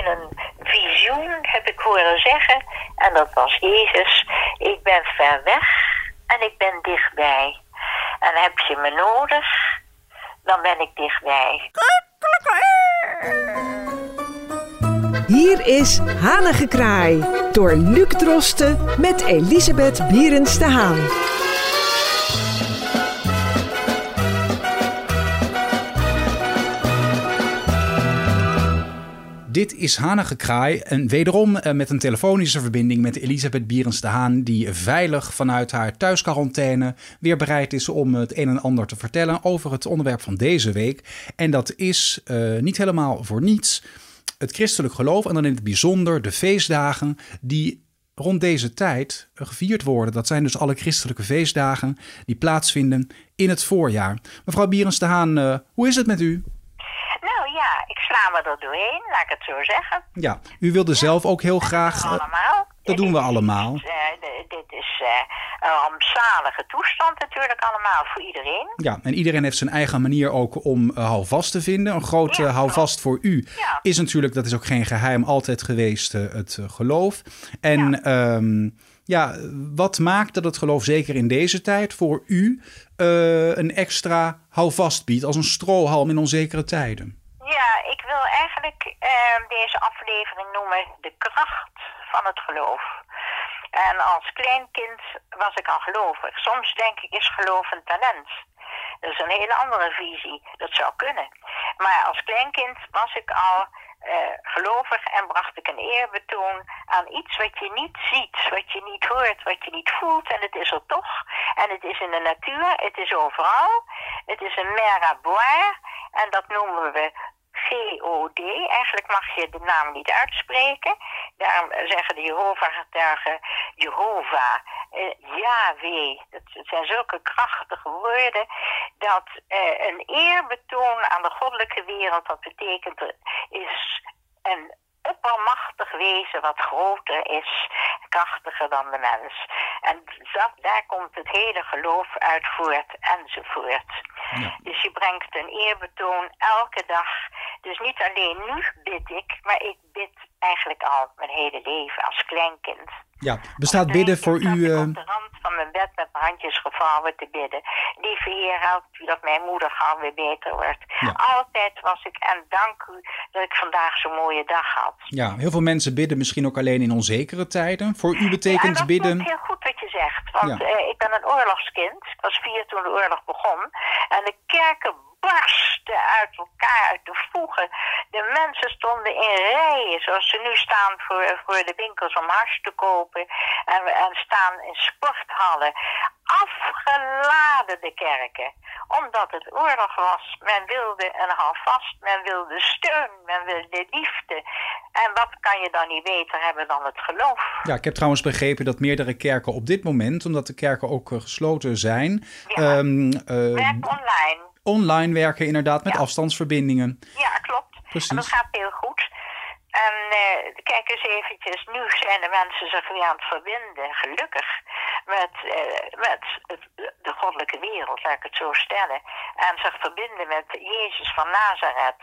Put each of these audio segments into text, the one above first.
in een visioen, heb ik horen zeggen, en dat was Jezus, ik ben ver weg en ik ben dichtbij. En heb je me nodig, dan ben ik dichtbij. Hier is Hanengekraai door Luc Drosten met Elisabeth Bierens de Haan. Dit is Hanengekraai en wederom eh, met een telefonische verbinding met Elisabeth Bierens de Haan... die veilig vanuit haar thuisquarantaine weer bereid is om het een en ander te vertellen... over het onderwerp van deze week. En dat is uh, niet helemaal voor niets het christelijk geloof en dan in het bijzonder de feestdagen die rond deze tijd gevierd worden. Dat zijn dus alle christelijke feestdagen die plaatsvinden in het voorjaar. Mevrouw Bierens de Haan, uh, hoe is het met u? Nou ja, ik sla me er doorheen, laat ik het zo zeggen. Ja, u wilde zelf ook heel graag... Dat doen we allemaal. Dat doen we allemaal. Dit, uh, dit is uh, een rampzalige toestand natuurlijk allemaal voor iedereen. Ja, en iedereen heeft zijn eigen manier ook om uh, houvast te vinden. Een groot ja, houvast voor u ja. is natuurlijk, dat is ook geen geheim, altijd geweest het geloof. En ja. Um, ja, wat maakt dat het geloof zeker in deze tijd voor u een extra houvast biedt als een strohalm in onzekere tijden? Ik eigenlijk deze aflevering noemen de kracht van het geloof. En als klein kind was ik al gelovig. Soms denk ik, is geloof een talent. Dat is een hele andere visie. Dat zou kunnen. Maar als kleinkind was ik al uh, gelovig en bracht ik een eerbetoon aan iets wat je niet ziet, wat je niet hoort, wat je niet voelt. En het is er toch. En het is in de natuur, het is overal. Het is een mer à boire. En dat noemen we G-O-D. Eigenlijk mag je de naam niet uitspreken. Daarom zeggen de Jehovah-getuigen Jehovah, eh, Yahweh. Dat zijn zulke krachtige woorden dat eh, een eerbetoon aan de goddelijke wereld, dat betekent is een oppermachtig wezen wat groter is, krachtiger dan de mens. En dat, daar komt het hele geloof uit voort enzovoort. Ja. Dus je brengt een eerbetoon elke dag. Dus niet alleen nu bid ik, maar ik bid eigenlijk al mijn hele leven als kleinkind. Ja, bestaat bidden voor u... Uh... op de rand van mijn bed met mijn handjes gevouwen te bidden. Lieve Heer, help u dat mijn moeder gauw weer beter wordt. Ja. Altijd was ik en dank u dat ik vandaag zo'n mooie dag had. Ja, heel veel mensen bidden misschien ook alleen in onzekere tijden. Voor u betekent ja, dat bidden... is heel goed wat je zegt. Want Ja. eh, ik ben een oorlogskind. Ik was vier toen de oorlog begon. En de kerken barsten uit elkaar, uit de voegen. De mensen stonden in rijen, zoals ze nu staan voor, voor de winkels om hars te kopen. En, en staan in sporthallen. Afgeladen de kerken. Omdat het oorlog was. Men wilde een houvast, men wilde steun, men wilde liefde. En wat kan je dan niet beter hebben dan het geloof? Ja, ik heb trouwens begrepen dat meerdere kerken op dit moment, omdat de kerken ook eh, gesloten zijn, Ja. ehm, eh, Werk online. Online werken inderdaad met Ja. afstandsverbindingen. Ja, klopt. Precies. En dat gaat heel goed. En eh, kijk eens eventjes, nu zijn de mensen zich weer aan het verbinden, gelukkig, met, eh, met het, de goddelijke wereld, laat ik het zo stellen. En zich verbinden met Jezus van Nazareth,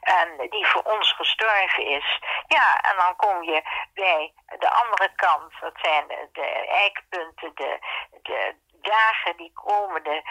en die voor ons gestorven is. Ja, en dan kom je bij de andere kant, dat zijn de, eikpunten, de, de dagen die komen, de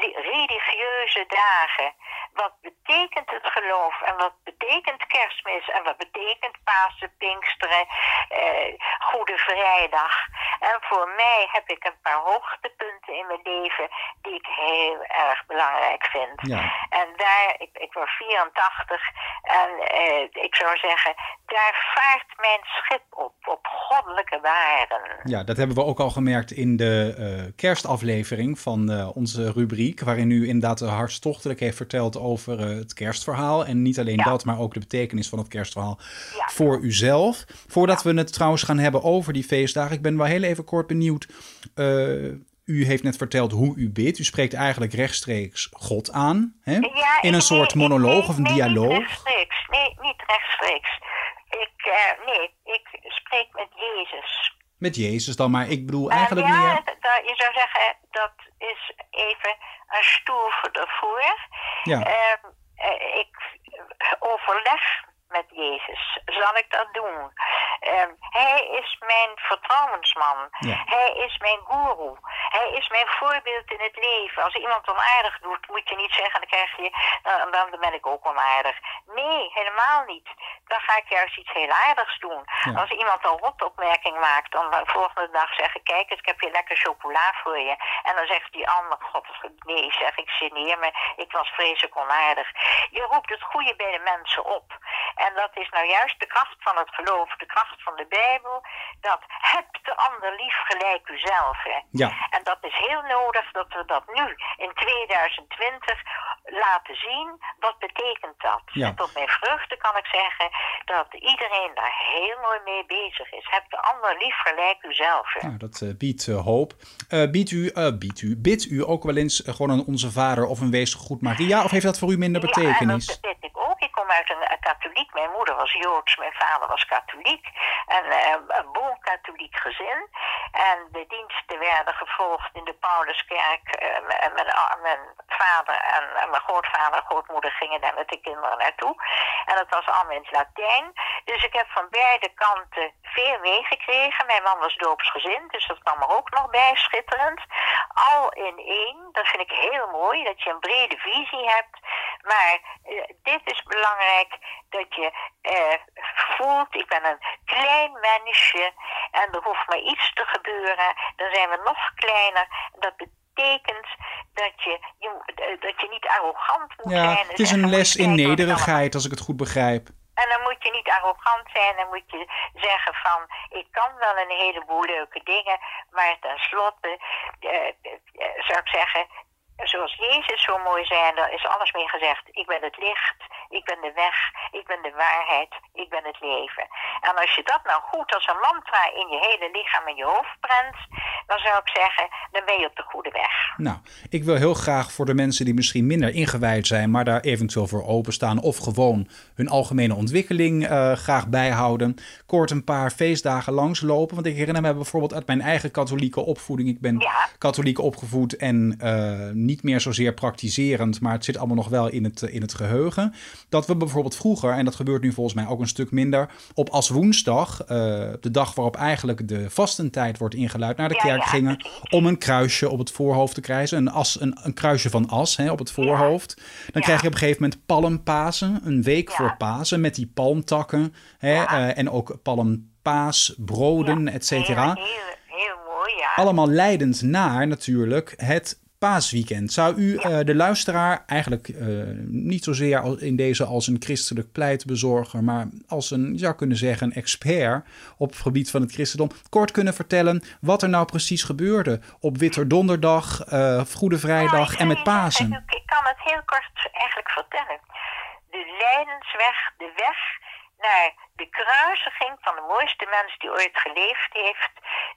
religieuze dagen. Wat betekent het geloof en wat betekent kerstmis en wat betekent Pasen, Pinksteren, eh, Goede Vrijdag. En voor mij heb ik een paar hoogtepunten in mijn leven die ik heel erg belangrijk vind. Ja. En daar, ik, ik word 84 en eh, ik zou zeggen, daar vaart mijn schip op, op goddelijke waarden. Ja, dat hebben we ook al gemerkt in de eh, kerstaflevering van eh, onze rubriek, waarin u inderdaad hartstochtelijk heeft verteld over eh, het kerstverhaal. En niet alleen Ja. dat, maar ook de betekenis van het kerstverhaal Ja. voor uzelf. Voordat we het trouwens gaan hebben over die feestdagen, ik ben wel heel even kort benieuwd. U heeft net verteld hoe u bidt. U spreekt eigenlijk rechtstreeks God aan. Hè? In een soort monoloog nee, of een nee, dialoog. Niet rechtstreeks. Nee, niet rechtstreeks. Eh, nee, ik spreek met Jezus. Met Jezus dan, maar ik bedoel En eigenlijk ja, meer... d- dat- je zou zeggen, dat is even een stoel voor ervoor. Ja. Ehm, eh, ik overleg met Jezus zal ik dat doen. Ehm, hij is mijn vertrouwensman. Hij is mijn guru. Hij is mijn voorbeeld in het leven. Als iemand onaardig doet, moet je niet zeggen, dan krijg je, dan, dan ben ik ook onaardig. Nee, helemaal niet. Dan ga ik juist iets heel aardigs doen. Als iemand een rotopmerking maakt, dan de volgende dag zeggen, kijk eens, ik heb hier lekker chocola voor je. En dan zegt die ander, god, nee, zeg ik, geneer me, ik was vreselijk onaardig. Je roept het goede bij de mensen op. En dat is nou juist de kracht van het geloof, de kracht van de Bijbel. Dat heb de ander lief gelijk uzelf. Hè. Ja. En dat is heel nodig dat we dat nu in 2020 laten zien. Wat betekent dat? Ja. En tot mijn vreugde kan ik zeggen dat iedereen daar heel mooi mee bezig is. Heb de ander lief gelijk uzelf. Hè. Nou, dat uh, biedt uh, hoop. Uh, biedt u, biedt u, bidt u ook wel eens gewoon een Onze Vader of een Wees Goed Maria? Of heeft dat voor u minder betekenis? Ja, dat weet ik ook. Ik kom uit een, katholiek. Mijn moeder was Joods, mijn vader was katholiek. En een boom-katholiek gezin. En de diensten werden gevolgd in de Pauluskerk. En mijn, mijn vader en, mijn grootvader en grootmoeder gingen daar met de kinderen naartoe. En dat was allemaal in het Latijn. Dus ik heb van beide kanten veel meegekregen. Mijn man was doopsgezind, dus dat kwam er ook nog bij, schitterend. Al in één, dat vind ik heel mooi, dat je een brede visie hebt. Maar uh, dit is belangrijk, dat je uh, voelt, ik ben een klein mensje en er hoeft maar iets te gebeuren. Dan zijn we nog kleiner. Dat betekent dat je, je, dat je niet arrogant moet ja, zijn. Het is een les in nederigheid, als ik het goed begrijp. En dan moet je niet arrogant zijn. Dan moet je zeggen van, ik kan wel een heleboel leuke dingen. Maar tenslotte uh, uh, zou ik zeggen, zoals Jezus zo mooi zei, daar is alles mee gezegd. Ik ben het licht, ik ben de weg, ik ben de waarheid, ik ben het leven. En als je dat nou goed als een mantra in je hele lichaam en je hoofd prent, dan zou ik zeggen, dan ben je op de goede weg. Nou, ik wil heel graag voor de mensen die misschien minder ingewijd zijn, maar daar eventueel voor openstaan of gewoon hun algemene ontwikkeling uh, graag bijhouden, kort een paar feestdagen langslopen. Want ik herinner me bijvoorbeeld uit mijn eigen katholieke opvoeding. Ik ben ja. katholiek opgevoed en uh, niet meer zozeer praktiserend, maar het zit allemaal nog wel in het, in het geheugen. Dat we bijvoorbeeld vroeger, en dat gebeurt nu volgens mij ook een stuk minder, op als woensdag, uh, de dag waarop eigenlijk de vastentijd wordt ingeluid, naar de ja, kerk gingen om een kruisje op het voorhoofd te krijgen. Een, as, een, een kruisje van as hè, op het voorhoofd. Dan krijg je op een gegeven moment palmpasen, een week voor Pasen, met die palmtakken. Hè, eh, en ook palmpaasbroden, et cetera. Heel, heel, heel mooi, ja. Allemaal leidend naar natuurlijk het paasweekend. Zou u eh, de luisteraar eigenlijk eh, niet zozeer als- in deze als een christelijk pleitbezorger, maar als een, je zou kunnen zeggen, een expert op het gebied van het christendom, kort kunnen vertellen wat er nou precies gebeurde op Witter Donderdag, eh, Goede Vrijdag Nou, ik en met Pasen? Ik, ik kan het heel kort eigenlijk vertellen. De lijdensweg, de weg naar de kruisiging van de mooiste mens die ooit geleefd heeft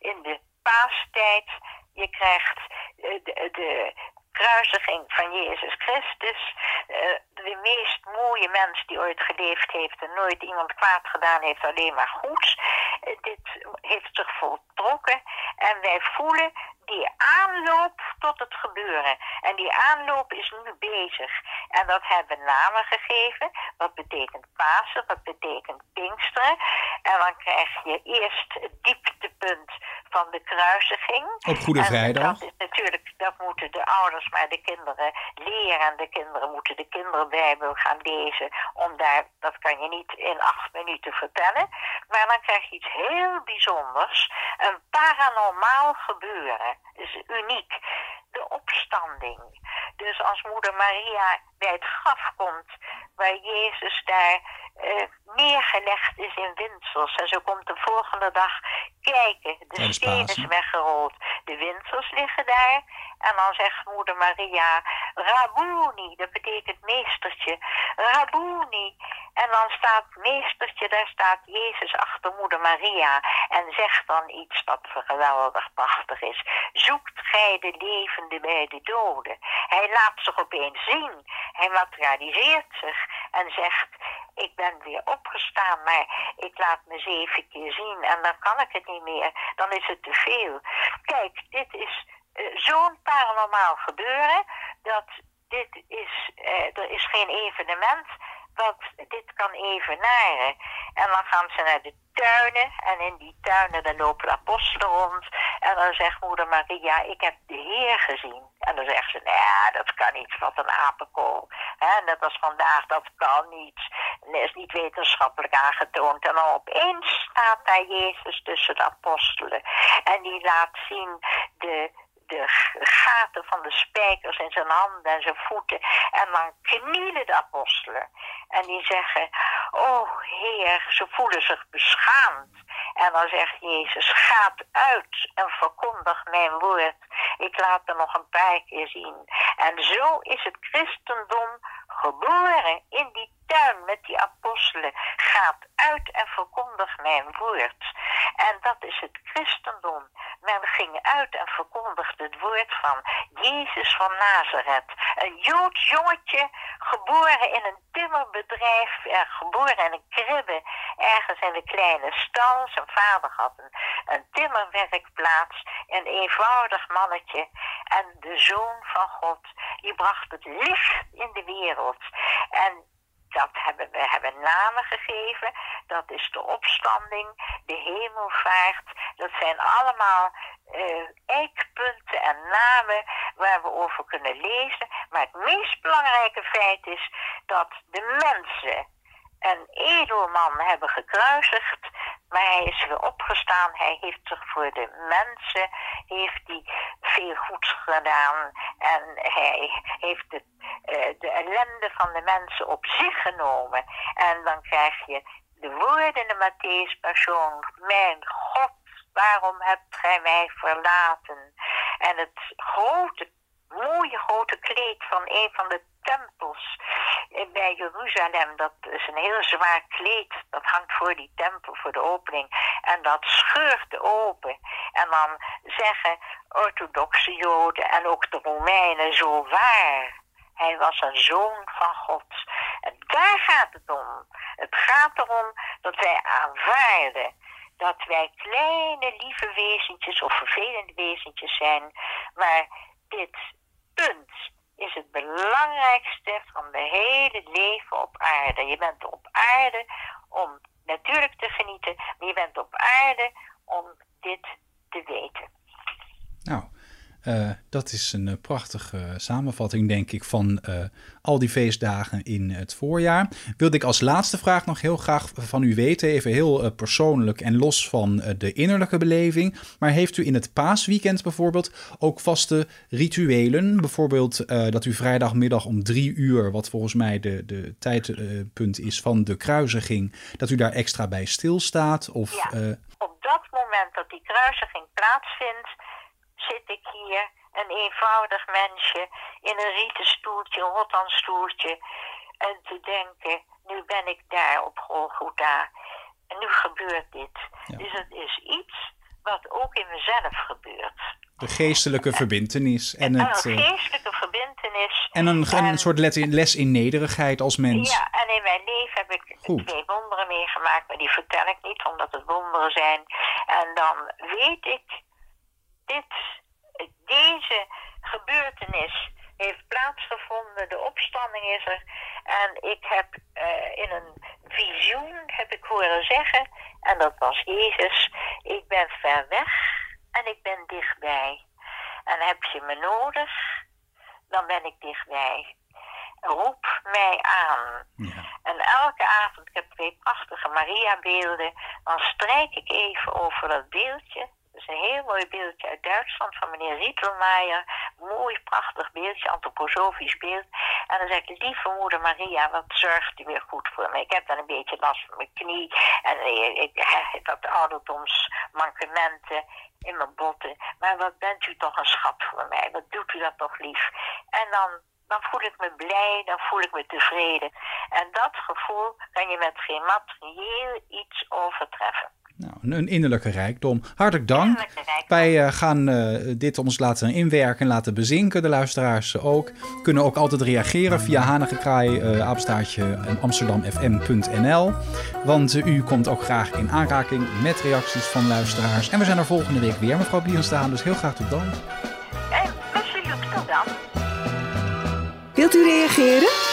in de paastijd. Je krijgt eh, de, kruisiging van Jezus Christus. eh, de meest mooie mens die ooit geleefd heeft en nooit iemand kwaad gedaan heeft, alleen maar goed. Eh, dit heeft zich voltrokken en wij voelen die aanloop tot het gebeuren. En die aanloop is nu bezig. En dat hebben we namen gegeven. Wat betekent Pasen? Wat betekent Pinksteren? En dan krijg je eerst het dieptepunt van de kruisiging. Op Goede En Vrijdag. Dat is natuurlijk, dat moeten de ouders maar de kinderen leren. En de kinderen moeten de kinderbijbel gaan lezen. Om daar, dat kan je niet in acht minuten vertellen. Maar dan krijg je iets heel bijzonders. Een paranormaal gebeuren. Dat is uniek. Opstanding. Dus als moeder Maria bij het graf komt, waar Jezus daar eh, neergelegd is in windsels. En zo komt de volgende dag kijken. De Tijdens steen is weggerold. De windsels liggen daar. En dan zegt moeder Maria, Rabuni, dat betekent meestertje. Rabuni. En dan staat meestertje, daar staat Jezus achter moeder Maria. En zegt dan iets wat geweldig prachtig is. Zoekt gij de levende bij de doden. Hij laat zich opeens zien. Hij materialiseert zich en zegt, ik ben weer opgestaan, maar ik laat me zeven keer zien en dan kan ik het niet meer. Dan is het te veel. Kijk, dit is eh, zo'n paranormaal gebeuren dat dit is, eh, er is geen evenement, wat dit kan evenaren. En dan gaan ze naar de tuinen en in die tuinen dan lopen de apostelen rond. En dan zegt moeder Maria, ik heb de Heer gezien. En dan zegt ze, ja, dat kan niet, wat een apenkool. He, net als vandaag, dat kan niet. Dat is niet wetenschappelijk aangetoond. En dan opeens staat daar Jezus tussen de apostelen. En die laat zien de de gaten van de spijkers in zijn handen en zijn voeten. En dan knielen de apostelen. En die zeggen, oh Heer, ze voelen zich beschaamd. En dan zegt Jezus, gaat uit en verkondig mijn woord. Ik laat er nog een paar keer zien. En zo is het christendom geboren in die tuin met die apostelen. Gaat uit en verkondig mijn woord. En dat is het christendom. Men ging uit en verkondigde het woord van Jezus van Nazareth. Een Joods jongetje, geboren in een timmerbedrijf, geboren in een kribbe, ergens in een kleine stal. Zijn vader had een, een timmerwerkplaats, een eenvoudig mannetje. En de zoon van God, die bracht het licht in de wereld. En dat hebben we hebben namen gegeven. Dat is de opstanding, de hemelvaart. Dat zijn allemaal uh, eikpunten en namen waar we over kunnen lezen. Maar het meest belangrijke feit is dat de mensen een edelman hebben gekruisigd. Maar hij is weer opgestaan. Hij heeft zich voor de mensen heeft hij veel goeds gedaan. En hij heeft uh, de ellende van de mensen op zich genomen. En dan krijg je de woorden de Matthäus Passion. Mijn God, waarom hebt gij mij verlaten? En het grote, mooie grote kleed van een van de tempels bij Jeruzalem. Dat is een heel zwaar kleed. Dat hangt voor die tempel, voor de opening. En dat scheurt open. En dan zeggen orthodoxe Joden en ook de Romeinen zo waar. Hij was een zoon van God. En daar gaat het om. Het gaat erom dat wij aanvaarden dat wij kleine lieve wezentjes of vervelende wezentjes zijn, maar dit punt is het belangrijkste van de hele leven op aarde. Je bent op aarde om natuurlijk te genieten, maar je bent op aarde om dit te weten. Nou, uh, dat is een uh, prachtige samenvatting, denk ik, van uh, al die feestdagen in het voorjaar. Wilde ik als laatste vraag nog heel graag van u weten, even heel persoonlijk en los van de innerlijke beleving. Maar heeft u in het paasweekend bijvoorbeeld ook vaste rituelen? Bijvoorbeeld dat u vrijdagmiddag om drie uur, wat volgens mij de, de tijdpunt is van de kruisiging, dat u daar extra bij stilstaat? Of, ja, op dat moment dat die kruisiging plaatsvindt zit ik hier, een eenvoudig mensje, in een rieten stoeltje, een rottan stoeltje. En te denken, nu ben ik daar op Golgotha. En nu gebeurt dit. Dus het is iets wat ook in mezelf gebeurt. De geestelijke verbintenis. En, het, een eh, geestelijke verbintenis. En een, een soort les in nederigheid als mens. Ja, en in mijn leven heb ik twee wonderen meegemaakt, maar die vertel ik niet, omdat het wonderen zijn. En dan weet ik dit, deze gebeurtenis heeft plaatsgevonden, de opstanding is er. En ik heb uh, in een visioen heb ik horen zeggen, en dat was Jezus, ik ben ver weg en ik ben dichtbij. En heb je me nodig, dan ben ik dichtbij. Roep mij aan. Ja. En elke avond, ik heb twee prachtige Maria-beelden, dan strijk ik even over dat beeldje is een heel mooi beeldje uit Duitsland van meneer Rietelmeijer. Mooi, prachtig beeldje, antroposofisch beeld. En dan zeg ik, lieve moeder Maria, wat zorgt u weer goed voor me? Ik heb dan een beetje last van mijn knie. En ik, ik heb ouderdomsmankementen in mijn botten. Maar wat bent u toch een schat voor mij? Wat doet u dat toch lief? En dan dan voel ik me blij, dan voel ik me tevreden. En dat gevoel kan je met geen materieel iets overtreffen. Nou, een innerlijke rijkdom. Hartelijk dank. Wij uh, gaan uh, dit ons laten inwerken en laten bezinken. De luisteraars ook. Kunnen ook altijd reageren via hanigekraai, uh, apenstaartje amsterdamfm.nl. Want u komt ook graag in aanraking met reacties van luisteraars. En we zijn er volgende week weer, mevrouw Bierenstaan. Dus heel graag tot dan. En met tot dan. Wilt u reageren?